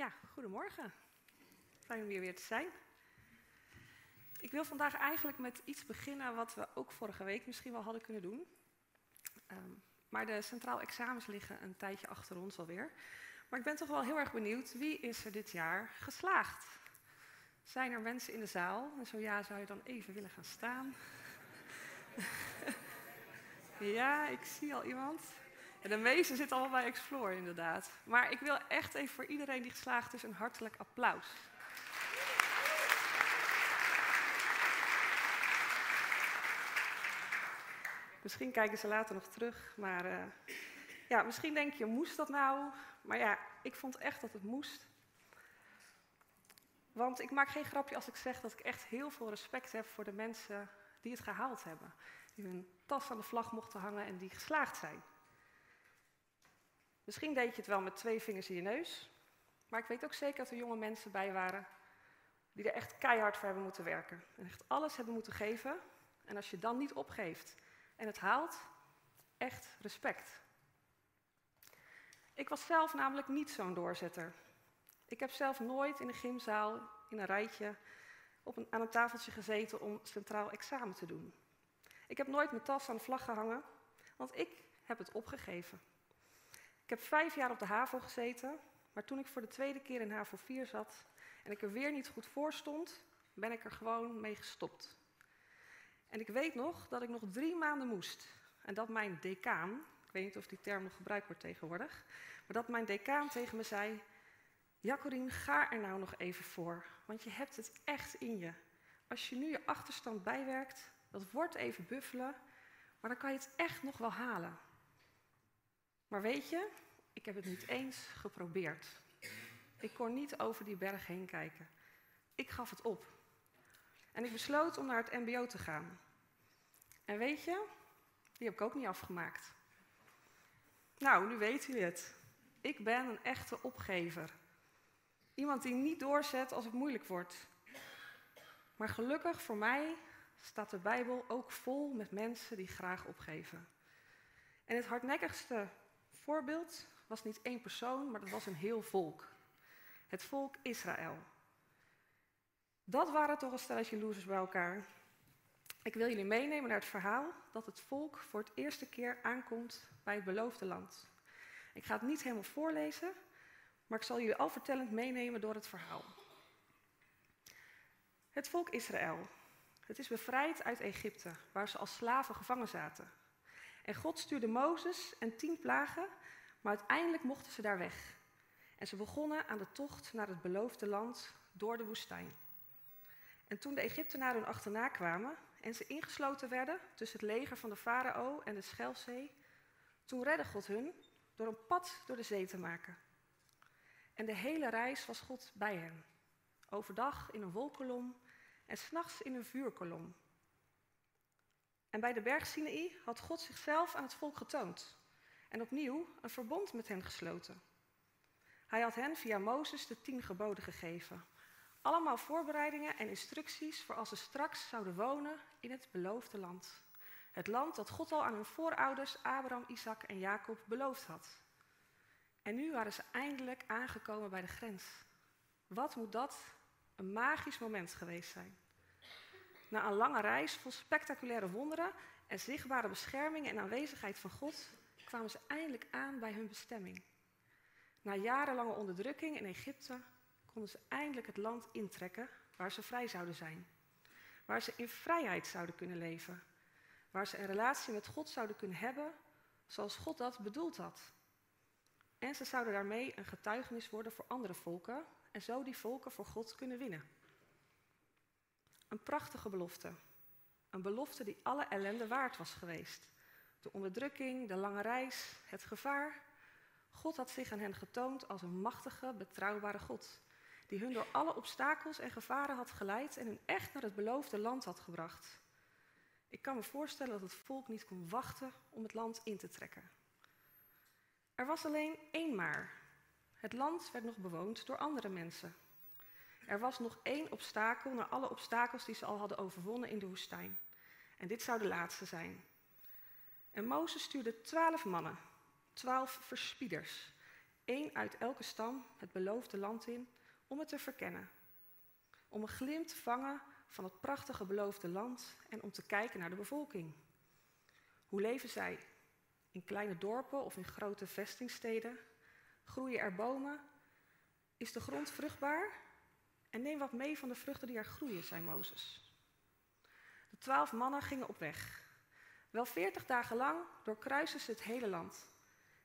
Ja, goedemorgen. Fijn om hier weer te zijn. Ik wil vandaag eigenlijk met iets beginnen wat we ook vorige week misschien wel hadden kunnen doen. Ehm, maar de centraal examens liggen een tijdje achter ons alweer. Maar ik ben toch wel heel erg benieuwd, wie is er dit jaar geslaagd? Zijn er mensen in de zaal? En zo ja, zou je dan even willen gaan staan? ja, ik zie al iemand. De meeste zitten allemaal bij Explore, inderdaad. Maar ik wil echt even voor iedereen die geslaagd is een hartelijk applaus. Misschien kijken ze later nog terug, maar uh, ja, misschien denk je, moest dat nou? Maar ja, ik vond echt dat het moest. Want ik maak geen grapje als ik zeg dat ik echt heel veel respect heb voor de mensen die het gehaald hebben. Die hun tas aan de vlag mochten hangen en die geslaagd zijn. Misschien deed je het wel met twee vingers in je neus. Maar ik weet ook zeker dat er jonge mensen bij waren die er echt keihard voor hebben moeten werken. En echt alles hebben moeten geven. En als je dan niet opgeeft en het haalt, echt respect. Ik was zelf namelijk niet zo'n doorzetter. Ik heb zelf nooit in een gymzaal in een rijtje op een, aan een tafeltje gezeten om centraal examen te doen. Ik heb nooit mijn tas aan de vlag gehangen, want ik heb het opgegeven. Ik heb vijf jaar op de HAVO gezeten, maar toen ik voor de tweede keer in HAVO 4 zat en ik er weer niet goed voor stond, ben ik er gewoon mee gestopt. En ik weet nog dat ik nog drie maanden moest. En dat mijn decaan, ik weet niet of die term nog gebruikt wordt tegenwoordig, maar dat mijn decaan tegen me zei: Jacqueline, ga er nou nog even voor, want je hebt het echt in je. Als je nu je achterstand bijwerkt, dat wordt even buffelen, maar dan kan je het echt nog wel halen. Maar weet je, ik heb het niet eens geprobeerd. Ik kon niet over die berg heen kijken. Ik gaf het op. En ik besloot om naar het MBO te gaan. En weet je, die heb ik ook niet afgemaakt. Nou, nu weet u het. Ik ben een echte opgever. Iemand die niet doorzet als het moeilijk wordt. Maar gelukkig voor mij staat de Bijbel ook vol met mensen die graag opgeven. En het hardnekkigste voorbeeld was niet één persoon, maar dat was een heel volk. Het volk Israël. Dat waren toch een stelletje losers bij elkaar. Ik wil jullie meenemen naar het verhaal dat het volk voor het eerste keer aankomt bij het beloofde land. Ik ga het niet helemaal voorlezen, maar ik zal jullie al vertellend meenemen door het verhaal. Het volk Israël. Het is bevrijd uit Egypte, waar ze als slaven gevangen zaten. En God stuurde Mozes en tien plagen, maar uiteindelijk mochten ze daar weg. En ze begonnen aan de tocht naar het beloofde land door de woestijn. En toen de Egyptenaren achterna kwamen en ze ingesloten werden tussen het leger van de farao en de Schelzee, toen redde God hun door een pad door de zee te maken. En de hele reis was God bij hen. Overdag in een wolkolom en s'nachts in een vuurkolom. En bij de berg Sinaï had God zichzelf aan het volk getoond en opnieuw een verbond met hen gesloten. Hij had hen via Mozes de tien geboden gegeven. Allemaal voorbereidingen en instructies voor als ze straks zouden wonen in het beloofde land. Het land dat God al aan hun voorouders Abraham, Isaac en Jacob beloofd had. En nu waren ze eindelijk aangekomen bij de grens. Wat moet dat een magisch moment geweest zijn? Na een lange reis vol spectaculaire wonderen en zichtbare bescherming en aanwezigheid van God kwamen ze eindelijk aan bij hun bestemming. Na jarenlange onderdrukking in Egypte konden ze eindelijk het land intrekken waar ze vrij zouden zijn. Waar ze in vrijheid zouden kunnen leven. Waar ze een relatie met God zouden kunnen hebben zoals God dat bedoeld had. En ze zouden daarmee een getuigenis worden voor andere volken en zo die volken voor God kunnen winnen. Een prachtige belofte. Een belofte die alle ellende waard was geweest. De onderdrukking, de lange reis, het gevaar. God had zich aan hen getoond als een machtige, betrouwbare God, die hun door alle obstakels en gevaren had geleid en hun echt naar het beloofde land had gebracht. Ik kan me voorstellen dat het volk niet kon wachten om het land in te trekken. Er was alleen één maar. Het land werd nog bewoond door andere mensen. Er was nog één obstakel naar alle obstakels die ze al hadden overwonnen in de woestijn. En dit zou de laatste zijn. En Mozes stuurde twaalf mannen, twaalf verspieders, één uit elke stam het beloofde land in om het te verkennen. Om een glimp te vangen van het prachtige beloofde land en om te kijken naar de bevolking. Hoe leven zij? In kleine dorpen of in grote vestingsteden? Groeien er bomen? Is de grond vruchtbaar? En neem wat mee van de vruchten die er groeien, zei Mozes. De twaalf mannen gingen op weg. Wel veertig dagen lang doorkruisten ze het hele land.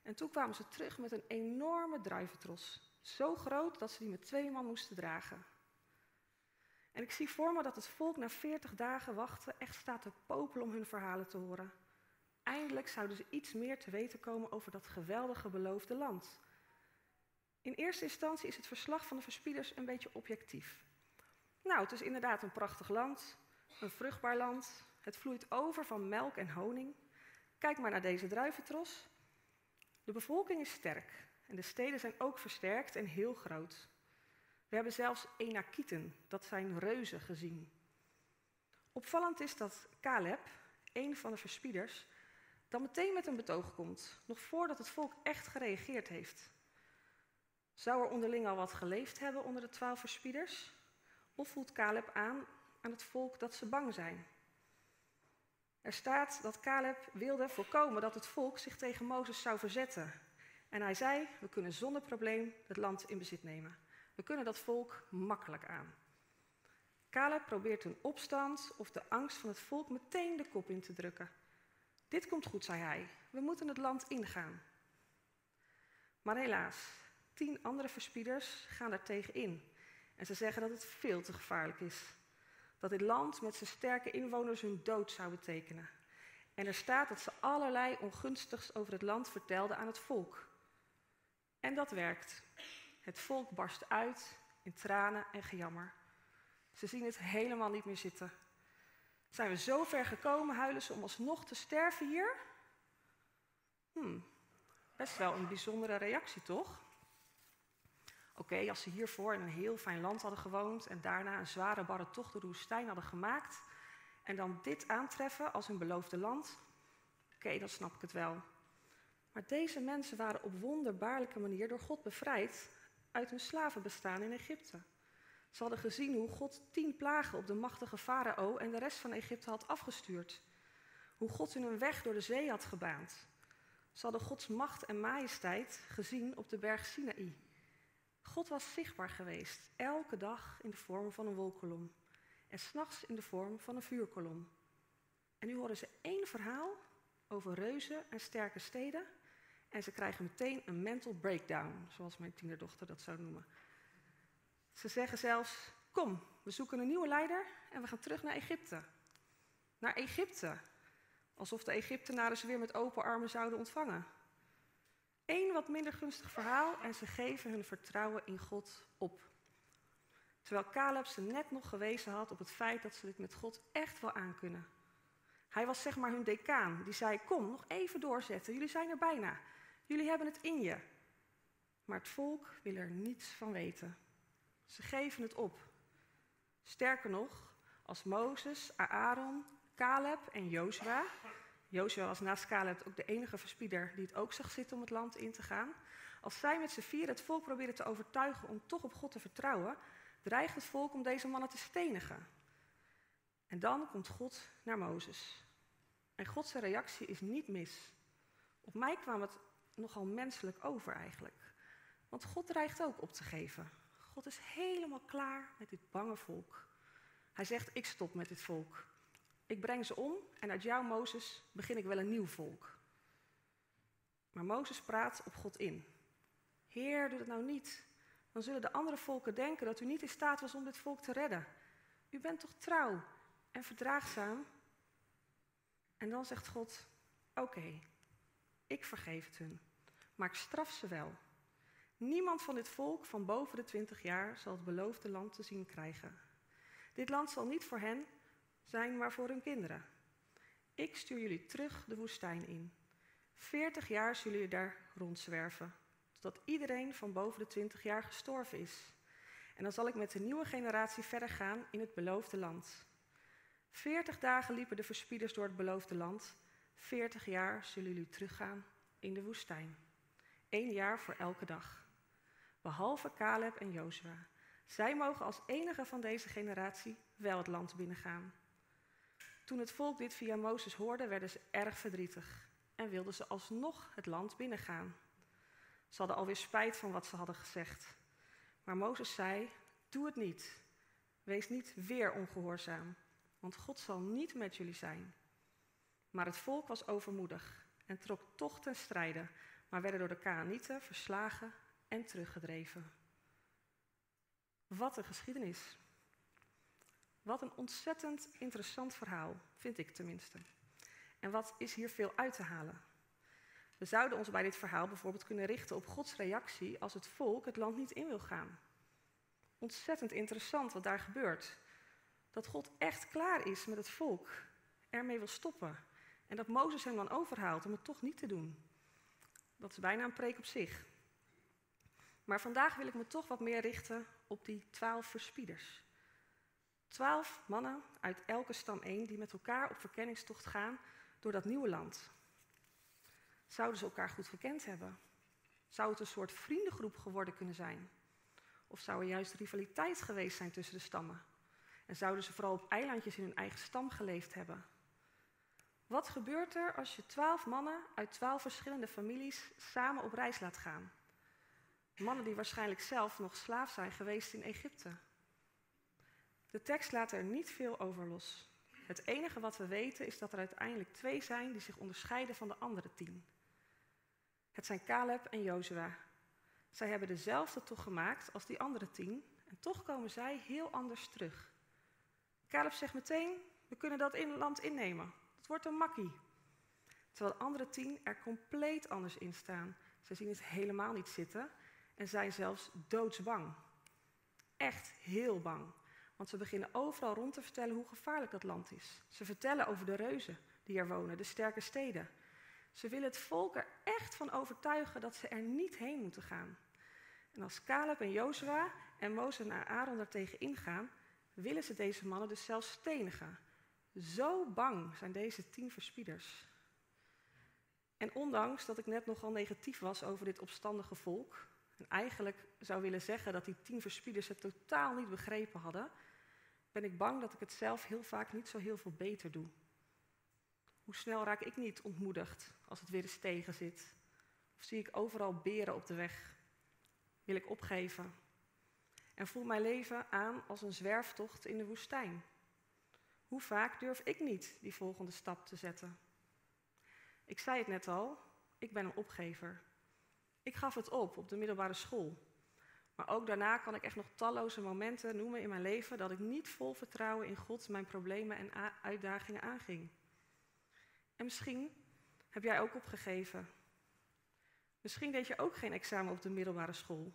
En toen kwamen ze terug met een enorme druiventros. Zo groot dat ze die met twee man moesten dragen. En ik zie voor me dat het volk na veertig dagen wachten echt staat te popelen om hun verhalen te horen. Eindelijk zouden ze iets meer te weten komen over dat geweldige beloofde land. In eerste instantie is het verslag van de verspieders een beetje objectief. Nou, het is inderdaad een prachtig land, een vruchtbaar land. Het vloeit over van melk en honing. Kijk maar naar deze druiventros. De bevolking is sterk en de steden zijn ook versterkt en heel groot. We hebben zelfs Enakieten, dat zijn reuzen, gezien. Opvallend is dat Caleb, een van de verspieders, dan meteen met een betoog komt, nog voordat het volk echt gereageerd heeft. Zou er onderling al wat geleefd hebben onder de twaalf verspieders? Of voelt Caleb aan aan het volk dat ze bang zijn? Er staat dat Caleb wilde voorkomen dat het volk zich tegen Mozes zou verzetten. En hij zei: We kunnen zonder probleem het land in bezit nemen. We kunnen dat volk makkelijk aan. Caleb probeert een opstand of de angst van het volk meteen de kop in te drukken. Dit komt goed, zei hij. We moeten het land ingaan. Maar helaas, tien andere verspieders gaan daar tegen in. En ze zeggen dat het veel te gevaarlijk is. Dat dit land met zijn sterke inwoners hun dood zou betekenen. En er staat dat ze allerlei ongunstigs over het land vertelden aan het volk. En dat werkt. Het volk barst uit in tranen en gejammer. Ze zien het helemaal niet meer zitten. Zijn we zo ver gekomen, huilen ze om alsnog te sterven hier? Hmm, best wel een bijzondere reactie, toch? Oké, als ze hiervoor in een heel fijn land hadden gewoond en daarna een zware barre tocht door de woestijn hadden gemaakt en dan dit aantreffen als hun beloofde land, oké, dan snap ik het wel. Maar deze mensen waren op wonderbaarlijke manier door God bevrijd uit hun slavenbestaan in Egypte. Ze hadden gezien hoe God tien plagen op de machtige farao en de rest van Egypte had afgestuurd. Hoe God hun een weg door de zee had gebaand. Ze hadden Gods macht en majesteit gezien op de berg Sinaï. God was zichtbaar geweest, elke dag in de vorm van een wolkolom. En s'nachts in de vorm van een vuurkolom. En nu horen ze één verhaal over reuzen en sterke steden. En ze krijgen meteen een mental breakdown, zoals mijn tienerdochter dat zou noemen. Ze zeggen zelfs: Kom, we zoeken een nieuwe leider en we gaan terug naar Egypte. Naar Egypte. Alsof de Egyptenaren ze weer met open armen zouden ontvangen. Eén wat minder gunstig verhaal en ze geven hun vertrouwen in God op. Terwijl Caleb ze net nog gewezen had op het feit dat ze dit met God echt wel aankunnen. Hij was zeg maar hun decaan, die zei: Kom, nog even doorzetten, jullie zijn er bijna. Jullie hebben het in je. Maar het volk wil er niets van weten. Ze geven het op. Sterker nog, als Mozes, Aaron, Caleb en Jozua. Jozua was naast Caleb ook de enige verspieder die het ook zag zitten om het land in te gaan. Als zij met z'n vier het volk proberen te overtuigen om toch op God te vertrouwen, dreigt het volk om deze mannen te stenigen. En dan komt God naar Mozes. En Gods reactie is niet mis. Op mij kwam het nogal menselijk over eigenlijk. Want God dreigt ook op te geven. God is helemaal klaar met dit bange volk. Hij zegt, ik stop met dit volk. Ik breng ze om en uit jou, Mozes, begin ik wel een nieuw volk. Maar Mozes praat op God in. Heer, doe dat nou niet. Dan zullen de andere volken denken dat u niet in staat was om dit volk te redden. U bent toch trouw en verdraagzaam? En dan zegt God, oké, ik vergeef het hun, maar ik straf ze wel. Niemand van dit volk van boven de twintig jaar zal het beloofde land te zien krijgen. Dit land zal niet voor hen zijn, maar voor hun kinderen. Ik stuur jullie terug de woestijn in. Veertig jaar zullen jullie daar rondzwerven, totdat iedereen van boven de twintig jaar gestorven is. En dan zal ik met de nieuwe generatie verder gaan in het beloofde land. Veertig dagen liepen de verspieders door het beloofde land. Veertig jaar zullen jullie teruggaan in de woestijn. één jaar voor elke dag. Behalve Caleb en Jozua. Zij mogen als enige van deze generatie wel het land binnengaan. Toen het volk dit via Mozes hoorde, werden ze erg verdrietig en wilden ze alsnog het land binnengaan. Ze hadden alweer spijt van wat ze hadden gezegd. Maar Mozes zei: Doe het niet. Wees niet weer ongehoorzaam, want God zal niet met jullie zijn. Maar het volk was overmoedig en trok toch ten strijde, maar werden door de Canaanieten verslagen en teruggedreven. Wat een geschiedenis. Wat een ontzettend interessant verhaal, vind ik tenminste. En wat is hier veel uit te halen? We zouden ons bij dit verhaal bijvoorbeeld kunnen richten op Gods reactie als het volk het land niet in wil gaan. Ontzettend interessant wat daar gebeurt. Dat God echt klaar is met het volk, ermee wil stoppen. En dat Mozes hem dan overhaalt om het toch niet te doen. Dat is bijna een preek op zich. Maar vandaag wil ik me toch wat meer richten op die twaalf verspieders. Twaalf mannen uit elke stam één die met elkaar op verkenningstocht gaan door dat nieuwe land. Zouden ze elkaar goed gekend hebben? Zou het een soort vriendengroep geworden kunnen zijn? Of zou er juist rivaliteit geweest zijn tussen de stammen? En zouden ze vooral op eilandjes in hun eigen stam geleefd hebben? Wat gebeurt er als je twaalf mannen uit twaalf verschillende families samen op reis laat gaan? Mannen die waarschijnlijk zelf nog slaaf zijn geweest in Egypte. De tekst laat er niet veel over los. Het enige wat we weten is dat er uiteindelijk twee zijn die zich onderscheiden van de andere tien. Het zijn Caleb en Jozua. Zij hebben dezelfde tocht gemaakt als die andere tien en toch komen zij heel anders terug. Caleb zegt meteen, we kunnen dat in land innemen. Het wordt een makkie. Terwijl de andere tien er compleet anders in staan. Ze zien het helemaal niet zitten en zijn zelfs doodsbang. Echt heel bang. Want ze beginnen overal rond te vertellen hoe gevaarlijk dat land is. Ze vertellen over de reuzen die er wonen, de sterke steden. Ze willen het volk er echt van overtuigen dat ze er niet heen moeten gaan. En als Caleb en Jozua en Mozes en Aaron daartegen ingaan, willen ze deze mannen dus zelfs stenigen. Zo bang zijn deze tien verspieders. En ondanks dat ik net nogal negatief was over dit opstandige volk, en eigenlijk zou willen zeggen dat die tien verspieders het totaal niet begrepen hadden, ben ik bang dat ik het zelf heel vaak niet zo heel veel beter doe. Hoe snel raak ik niet ontmoedigd als het weer eens tegen zit? Of zie ik overal beren op de weg? Wil ik opgeven? En voel mijn leven aan als een zwerftocht in de woestijn? Hoe vaak durf ik niet die volgende stap te zetten? Ik zei het net al, ik ben een opgever. Ik gaf het op op de middelbare school. Maar ook daarna kan ik echt nog talloze momenten noemen in mijn leven dat ik niet vol vertrouwen in God mijn problemen en uitdagingen aanging. En misschien heb jij ook opgegeven. Misschien deed je ook geen examen op de middelbare school.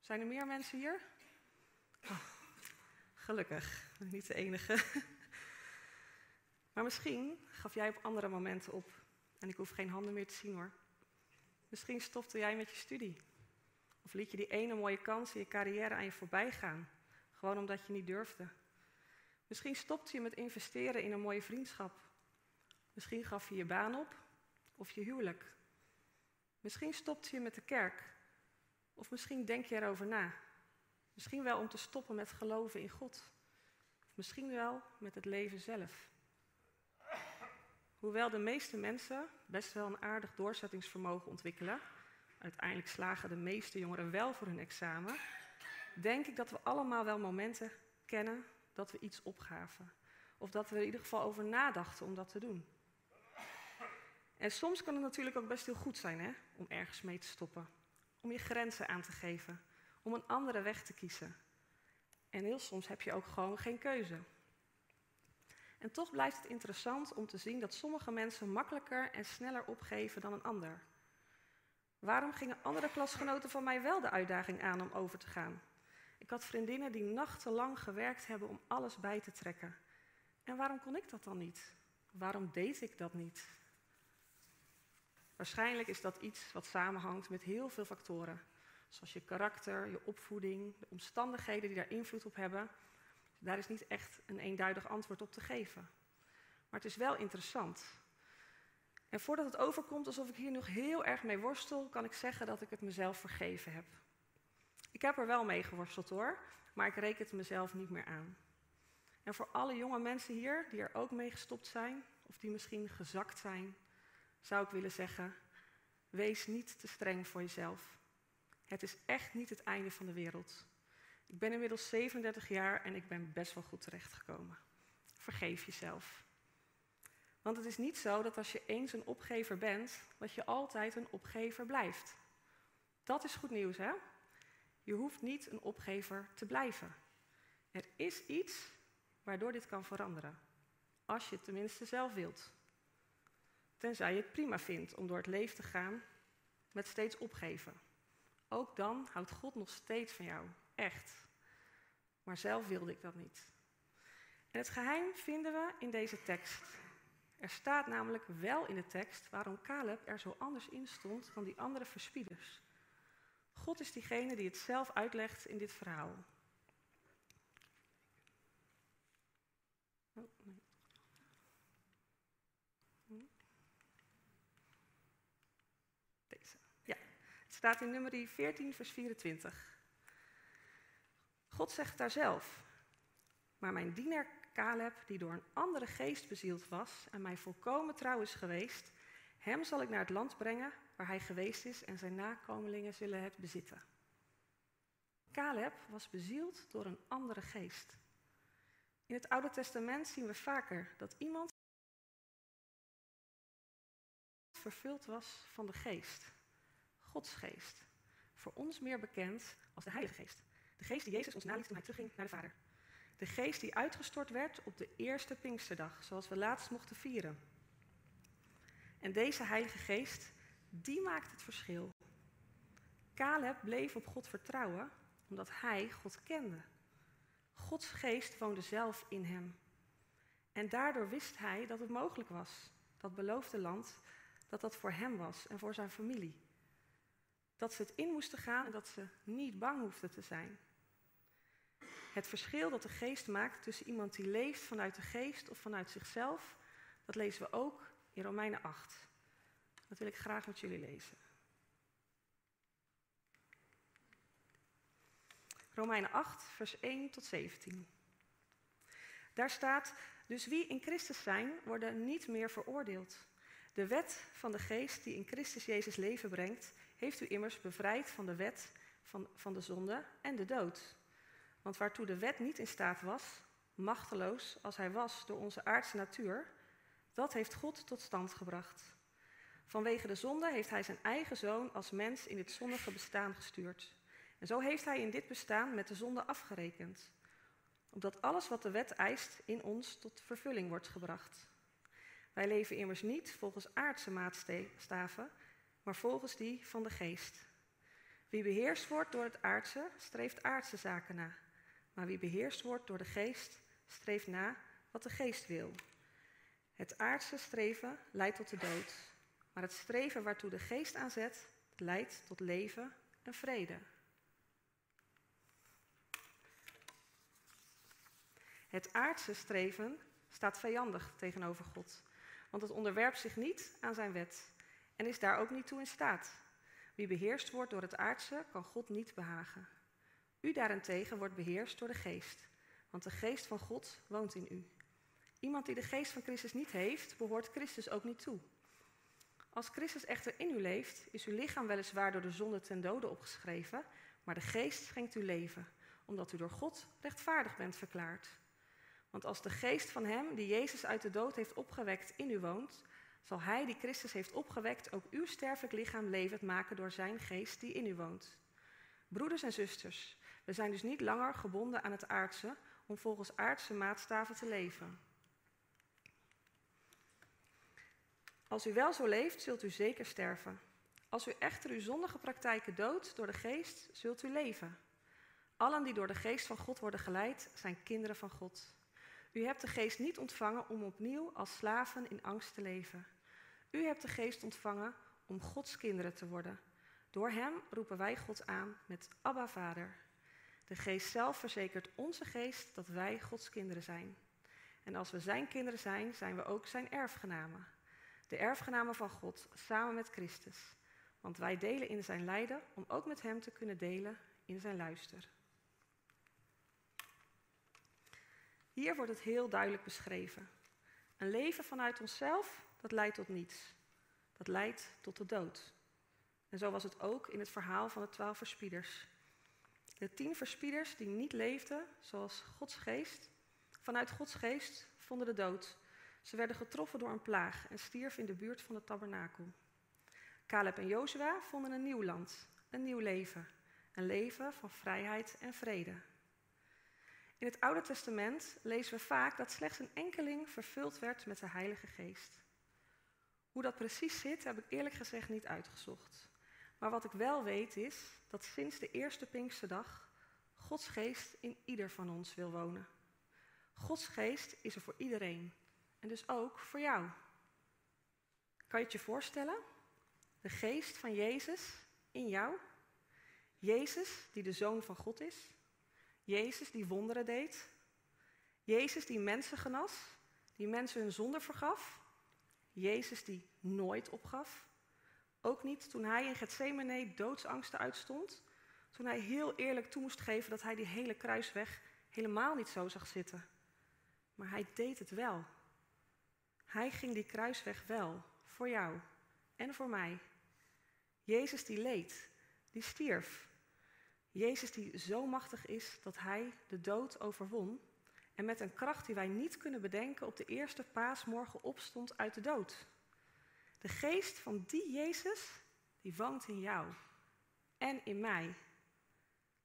Zijn er meer mensen hier? Oh, gelukkig, niet de enige. maar misschien gaf jij op andere momenten op. En ik hoef geen handen meer te zien hoor. Misschien stopte jij met je studie. Of liet je die ene mooie kans in je carrière aan je voorbij gaan, gewoon omdat je niet durfde. Misschien stopte je met investeren in een mooie vriendschap. Misschien gaf je je baan op of je huwelijk. Misschien stopte je met de kerk. Of misschien denk je erover na. Misschien wel om te stoppen met geloven in God. Of misschien wel met het leven zelf. Hoewel de meeste mensen best wel een aardig doorzettingsvermogen ontwikkelen, uiteindelijk slagen de meeste jongeren wel voor hun examen, denk ik dat we allemaal wel momenten kennen dat we iets opgaven. Of dat we er in ieder geval over nadachten om dat te doen. En soms kan het natuurlijk ook best heel goed zijn hè, om ergens mee te stoppen. Om je grenzen aan te geven. Om een andere weg te kiezen. En heel soms heb je ook gewoon geen keuze. En toch blijft het interessant om te zien dat sommige mensen makkelijker en sneller opgeven dan een ander. Waarom gingen andere klasgenoten van mij wel de uitdaging aan om over te gaan? Ik had vriendinnen die nachtenlang gewerkt hebben om alles bij te trekken. En waarom kon ik dat dan niet? Waarom deed ik dat niet? Waarschijnlijk is dat iets wat samenhangt met heel veel factoren, zoals je karakter, je opvoeding, de omstandigheden die daar invloed op hebben. Daar is niet echt een eenduidig antwoord op te geven. Maar het is wel interessant. En voordat het overkomt alsof ik hier nog heel erg mee worstel, kan ik zeggen dat ik het mezelf vergeven heb. Ik heb er wel mee geworsteld hoor, maar ik reken het mezelf niet meer aan. En voor alle jonge mensen hier die er ook mee gestopt zijn, of die misschien gezakt zijn, zou ik willen zeggen: wees niet te streng voor jezelf. Het is echt niet het einde van de wereld. Ik ben inmiddels 37 jaar en ik ben best wel goed terechtgekomen. Vergeef jezelf. Want het is niet zo dat als je eens een opgever bent, dat je altijd een opgever blijft. Dat is goed nieuws, hè? Je hoeft niet een opgever te blijven. Er is iets waardoor dit kan veranderen. Als je het tenminste zelf wilt. Tenzij je het prima vindt om door het leven te gaan met steeds opgeven. Ook dan houdt God nog steeds van jou. Echt. Maar zelf wilde ik dat niet. En het geheim vinden we in deze tekst. Er staat namelijk wel in de tekst waarom Caleb er zo anders in stond dan die andere verspieders. God is diegene die het zelf uitlegt in dit verhaal. Oh. Hm? Deze. Ja, het staat in nummer 14, vers 24. God zegt daar zelf, maar mijn dienaar Caleb, die door een andere geest bezield was en mij volkomen trouw is geweest, hem zal ik naar het land brengen waar hij geweest is en zijn nakomelingen zullen het bezitten. Caleb was bezield door een andere geest. In het Oude Testament zien we vaker dat iemand vervuld was van de geest, Gods geest. Voor ons meer bekend als de Heilige Geest. De geest die Jezus ons naliet toen hij terugging naar de Vader. De geest die uitgestort werd op de eerste Pinksterdag, zoals we laatst mochten vieren. En deze Heilige Geest, die maakt het verschil. Caleb bleef op God vertrouwen omdat hij God kende. Gods geest woonde zelf in hem. En daardoor wist hij dat het mogelijk was, dat beloofde land, dat dat voor hem was en voor zijn familie. Dat ze het in moesten gaan en dat ze niet bang hoefden te zijn. Het verschil dat de geest maakt tussen iemand die leeft vanuit de geest of vanuit zichzelf, dat lezen we ook in Romeinen 8. Dat wil ik graag met jullie lezen. Romeinen 8, vers 1 tot 17. Daar staat, dus wie in Christus zijn, worden niet meer veroordeeld. De wet van de geest die in Christus Jezus leven brengt, heeft u immers bevrijd van de wet van, van de zonde en de dood. Want waartoe de wet niet in staat was, machteloos als hij was door onze aardse natuur, dat heeft God tot stand gebracht. Vanwege de zonde heeft hij zijn eigen zoon als mens in dit zondige bestaan gestuurd. En zo heeft hij in dit bestaan met de zonde afgerekend. Opdat alles wat de wet eist in ons tot vervulling wordt gebracht. Wij leven immers niet volgens aardse maatstaven, maar volgens die van de geest. Wie beheerst wordt door het aardse, streeft aardse zaken na. Maar wie beheerst wordt door de geest, streeft na wat de geest wil. Het aardse streven leidt tot de dood, maar het streven waartoe de geest aanzet, leidt tot leven en vrede. Het aardse streven staat vijandig tegenover God, want het onderwerpt zich niet aan zijn wet en is daar ook niet toe in staat. Wie beheerst wordt door het aardse, kan God niet behagen. U daarentegen wordt beheerst door de geest, want de geest van God woont in u. Iemand die de geest van Christus niet heeft, behoort Christus ook niet toe. Als Christus echter in u leeft, is uw lichaam weliswaar door de zonde ten dode opgeschreven, maar de geest schenkt u leven, omdat u door God rechtvaardig bent verklaard. Want als de geest van hem, die Jezus uit de dood heeft opgewekt, in u woont, zal hij die Christus heeft opgewekt ook uw sterfelijk lichaam levend maken door zijn geest die in u woont. Broeders en zusters, we zijn dus niet langer gebonden aan het aardse om volgens aardse maatstaven te leven. Als u wel zo leeft, zult u zeker sterven. Als u echter uw zondige praktijken doodt door de geest, zult u leven. Allen die door de geest van God worden geleid, zijn kinderen van God. U hebt de geest niet ontvangen om opnieuw als slaven in angst te leven. U hebt de geest ontvangen om Gods kinderen te worden. Door Hem roepen wij God aan met Abba Vader. De geest zelf verzekert onze geest dat wij Gods kinderen zijn. En als we Zijn kinderen zijn, zijn we ook Zijn erfgenamen. de erfgenamen van God, samen met Christus. Want wij delen in zijn lijden om ook met hem te kunnen delen in zijn luister. Hier wordt het heel duidelijk beschreven. Een leven vanuit onszelf, dat leidt tot niets. Dat leidt tot de dood. En zo was het ook in het verhaal van de twaalf verspieders. De tien verspieders die niet leefden zoals Gods geest, vanuit Gods geest vonden de dood. Ze werden getroffen door een plaag en stierven in de buurt van de tabernakel. Caleb en Jozua vonden een nieuw land, een nieuw leven. Een leven van vrijheid en vrede. In het Oude Testament lezen we vaak dat slechts een enkeling vervuld werd met de Heilige Geest. Hoe dat precies zit, heb ik eerlijk gezegd niet uitgezocht. Maar wat ik wel weet is dat sinds de eerste Pinksterdag Gods Geest in ieder van ons wil wonen. Gods Geest is er voor iedereen en dus ook voor jou. Kan je het je voorstellen? De Geest van Jezus in jou? Jezus die de Zoon van God is? Jezus die wonderen deed? Jezus die mensen genas? Die mensen hun zonde vergaf? Jezus die nooit opgaf? Ook niet toen hij in Gethsemane doodsangsten uitstond? Toen hij heel eerlijk toe moest geven dat hij die hele kruisweg helemaal niet zo zag zitten. Maar hij deed het wel. Hij ging die kruisweg wel, voor jou en voor mij. Jezus die leed, die stierf. Jezus die zo machtig is dat hij de dood overwon en met een kracht die wij niet kunnen bedenken op de eerste paasmorgen opstond uit de dood. De geest van die Jezus, die woont in jou en in mij.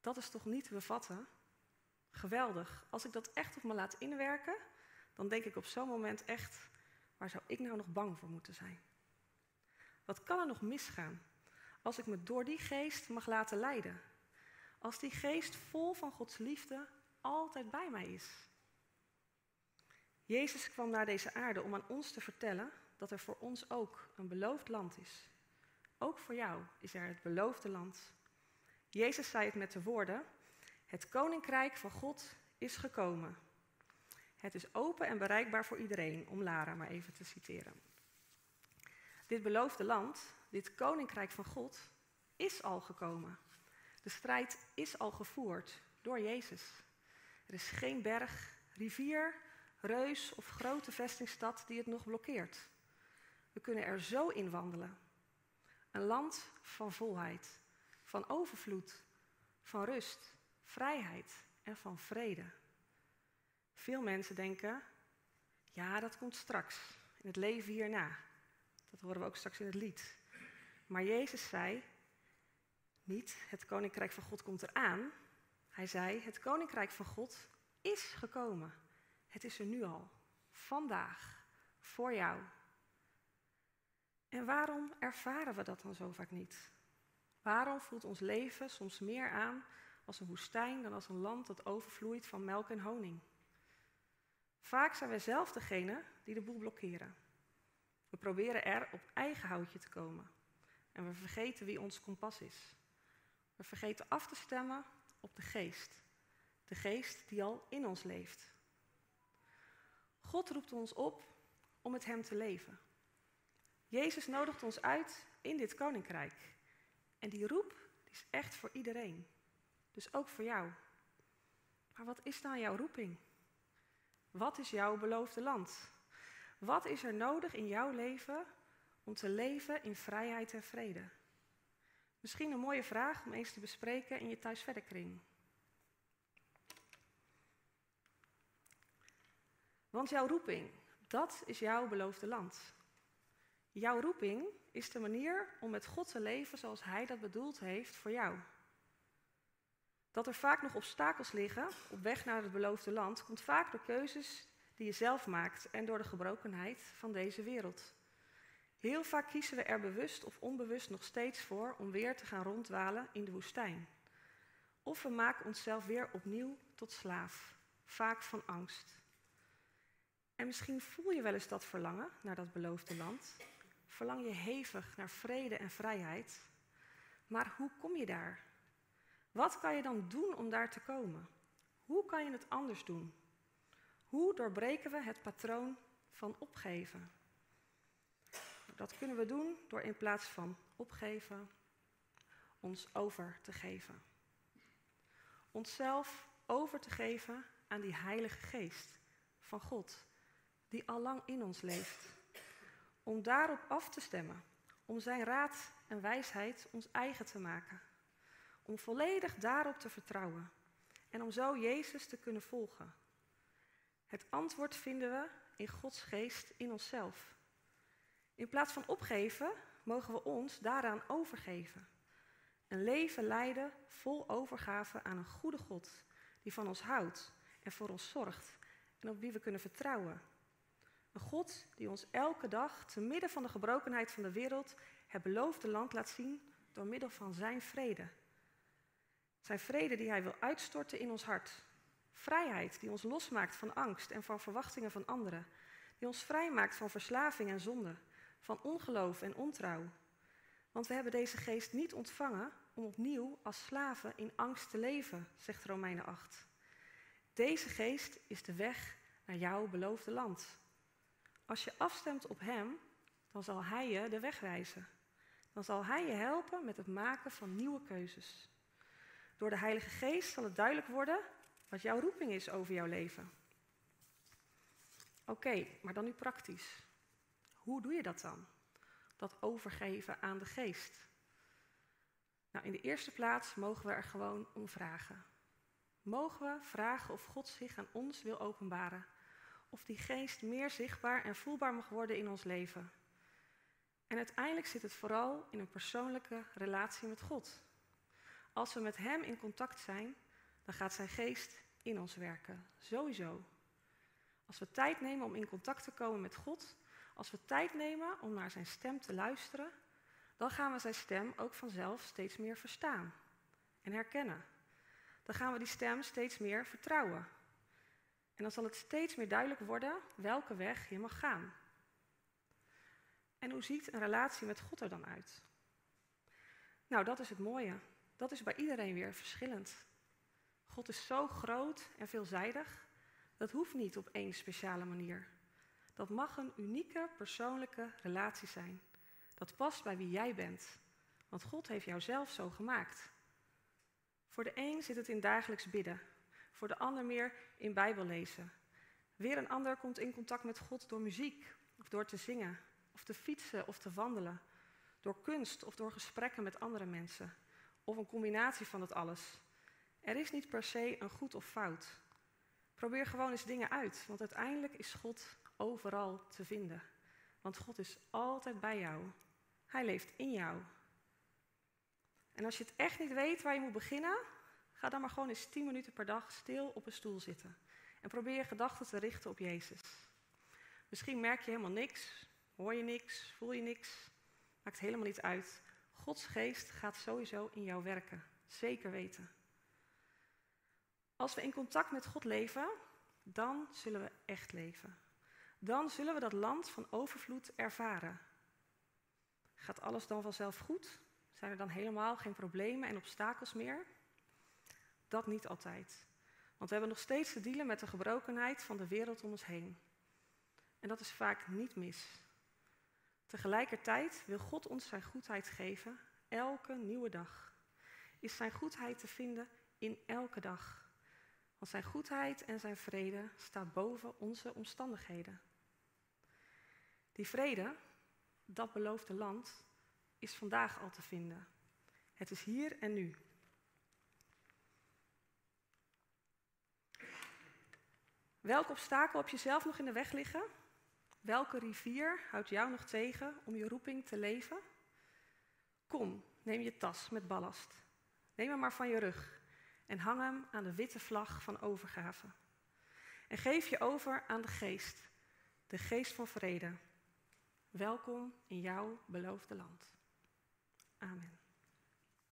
Dat is toch niet te bevatten? Geweldig. Als ik dat echt op me laat inwerken, dan denk ik op zo'n moment echt, waar zou ik nou nog bang voor moeten zijn? Wat kan er nog misgaan als ik me door die geest mag laten leiden? Als die geest vol van Gods liefde altijd bij mij is. Jezus kwam naar deze aarde om aan ons te vertellen dat er voor ons ook een beloofd land is. Ook voor jou is er het beloofde land. Jezus zei het met de woorden: Het koninkrijk van God is gekomen. Het is open en bereikbaar voor iedereen, om Lara maar even te citeren. Dit beloofde land, dit koninkrijk van God, is al gekomen. De strijd is al gevoerd door Jezus. Er is geen berg, rivier, reus of grote vestingstad die het nog blokkeert. We kunnen er zo in wandelen. Een land van volheid, van overvloed, van rust, vrijheid en van vrede. Veel mensen denken, ja, dat komt straks, in het leven hierna. Dat horen we ook straks in het lied. Maar Jezus zei, niet het koninkrijk van God komt eraan. Hij zei, het koninkrijk van God is gekomen. Het is er nu al, vandaag, voor jou. En waarom ervaren we dat dan zo vaak niet? Waarom voelt ons leven soms meer aan als een woestijn dan als een land dat overvloeit van melk en honing? Vaak zijn wij zelf degene die de boel blokkeren. We proberen er op eigen houtje te komen en we vergeten wie ons kompas is. We vergeten af te stemmen op de geest, de geest die al in ons leeft. God roept ons op om met Hem te leven. Jezus nodigt ons uit in dit koninkrijk. En die roep die is echt voor iedereen. Dus ook voor jou. Maar wat is dan jouw roeping? Wat is jouw beloofde land? Wat is er nodig in jouw leven om te leven in vrijheid en vrede? Misschien een mooie vraag om eens te bespreken in je thuisverderkring. Want jouw roeping, dat is jouw beloofde land. Jouw roeping is de manier om met God te leven zoals Hij dat bedoeld heeft voor jou. Dat er vaak nog obstakels liggen op weg naar het beloofde land, komt vaak door keuzes die je zelf maakt en door de gebrokenheid van deze wereld. Heel vaak kiezen we er bewust of onbewust nog steeds voor om weer te gaan ronddwalen in de woestijn. Of we maken onszelf weer opnieuw tot slaaf, vaak van angst. En misschien voel je wel eens dat verlangen naar dat beloofde land. Verlang je hevig naar vrede en vrijheid. Maar hoe kom je daar? Wat kan je dan doen om daar te komen? Hoe kan je het anders doen? Hoe doorbreken we het patroon van opgeven? dat kunnen we doen door in plaats van opgeven, ons over te geven. Onszelf over te geven aan die Heilige Geest van God, die al lang in ons leeft. Om daarop af te stemmen, om Zijn raad en wijsheid ons eigen te maken. Om volledig daarop te vertrouwen en om zo Jezus te kunnen volgen. Het antwoord vinden we in Gods geest in onszelf. In plaats van opgeven, mogen we ons daaraan overgeven. Een leven leiden vol overgave aan een goede God die van ons houdt en voor ons zorgt en op wie we kunnen vertrouwen. Een God die ons elke dag, te midden van de gebrokenheid van de wereld, het beloofde land laat zien door middel van Zijn vrede. Zijn vrede die Hij wil uitstorten in ons hart. Vrijheid die ons losmaakt van angst en van verwachtingen van anderen. Die ons vrijmaakt van verslaving en zonde, van ongeloof en ontrouw. Want we hebben deze geest niet ontvangen om opnieuw als slaven in angst te leven, zegt Romeinen 8. Deze geest is de weg naar jouw beloofde land. Als je afstemt op Hem, dan zal Hij je de weg wijzen. Dan zal Hij je helpen met het maken van nieuwe keuzes. Door de Heilige Geest zal het duidelijk worden wat jouw roeping is over jouw leven. Oké, maar dan nu praktisch. Hoe doe je dat dan? Dat overgeven aan de Geest. Nou, in de eerste plaats mogen we er gewoon om vragen. Mogen we vragen of God zich aan ons wil openbaren? Of die geest meer zichtbaar en voelbaar mag worden in ons leven? En uiteindelijk zit het vooral in een persoonlijke relatie met God. Als we met Hem in contact zijn, dan gaat Zijn geest in ons werken. Sowieso. Als we tijd nemen om in contact te komen met God, als we tijd nemen om naar Zijn stem te luisteren, dan gaan we Zijn stem ook vanzelf steeds meer verstaan en herkennen. Dan gaan we die stem steeds meer vertrouwen. En dan zal het steeds meer duidelijk worden welke weg je mag gaan. En hoe ziet een relatie met God er dan uit? Nou, dat is het mooie. Dat is bij iedereen weer verschillend. God is zo groot en veelzijdig, dat hoeft niet op één speciale manier. Dat mag een unieke persoonlijke relatie zijn. Dat past bij wie jij bent, want God heeft jou zelf zo gemaakt. Voor de een zit het in dagelijks bidden, voor de ander meer in Bijbel lezen. Weer een ander komt in contact met God door muziek, of door te zingen, of te fietsen of te wandelen, door kunst of door gesprekken met andere mensen, of een combinatie van het alles. Er is niet per se een goed of fout. Probeer gewoon eens dingen uit, want uiteindelijk is God overal te vinden. Want God is altijd bij jou. Hij leeft in jou. En als je het echt niet weet waar je moet beginnen, ga dan maar gewoon eens 10 minuten per dag stil op een stoel zitten. En probeer je gedachten te richten op Jezus. Misschien merk je helemaal niks, hoor je niks, voel je niks. Maakt helemaal niet uit. Gods geest gaat sowieso in jou werken. Zeker weten. Als we in contact met God leven, dan zullen we echt leven. Dan zullen we dat land van overvloed ervaren. Gaat alles dan vanzelf goed? Zijn er dan helemaal geen problemen en obstakels meer? Dat niet altijd. Want we hebben nog steeds te dealen met de gebrokenheid van de wereld om ons heen. En dat is vaak niet mis. Tegelijkertijd wil God ons zijn goedheid geven, elke nieuwe dag. Is zijn goedheid te vinden in elke dag. Want zijn goedheid en zijn vrede staat boven onze omstandigheden. Die vrede, dat beloofde land, is vandaag al te vinden. Het is hier en nu. Welk obstakel heb je zelf nog in de weg liggen? Welke rivier houdt jou nog tegen om je roeping te leven? Kom, neem je tas met ballast. Neem hem maar van je rug en hang hem aan de witte vlag van overgave. En geef je over aan de geest, de geest van vrede. Welkom in jouw beloofde land. Amen.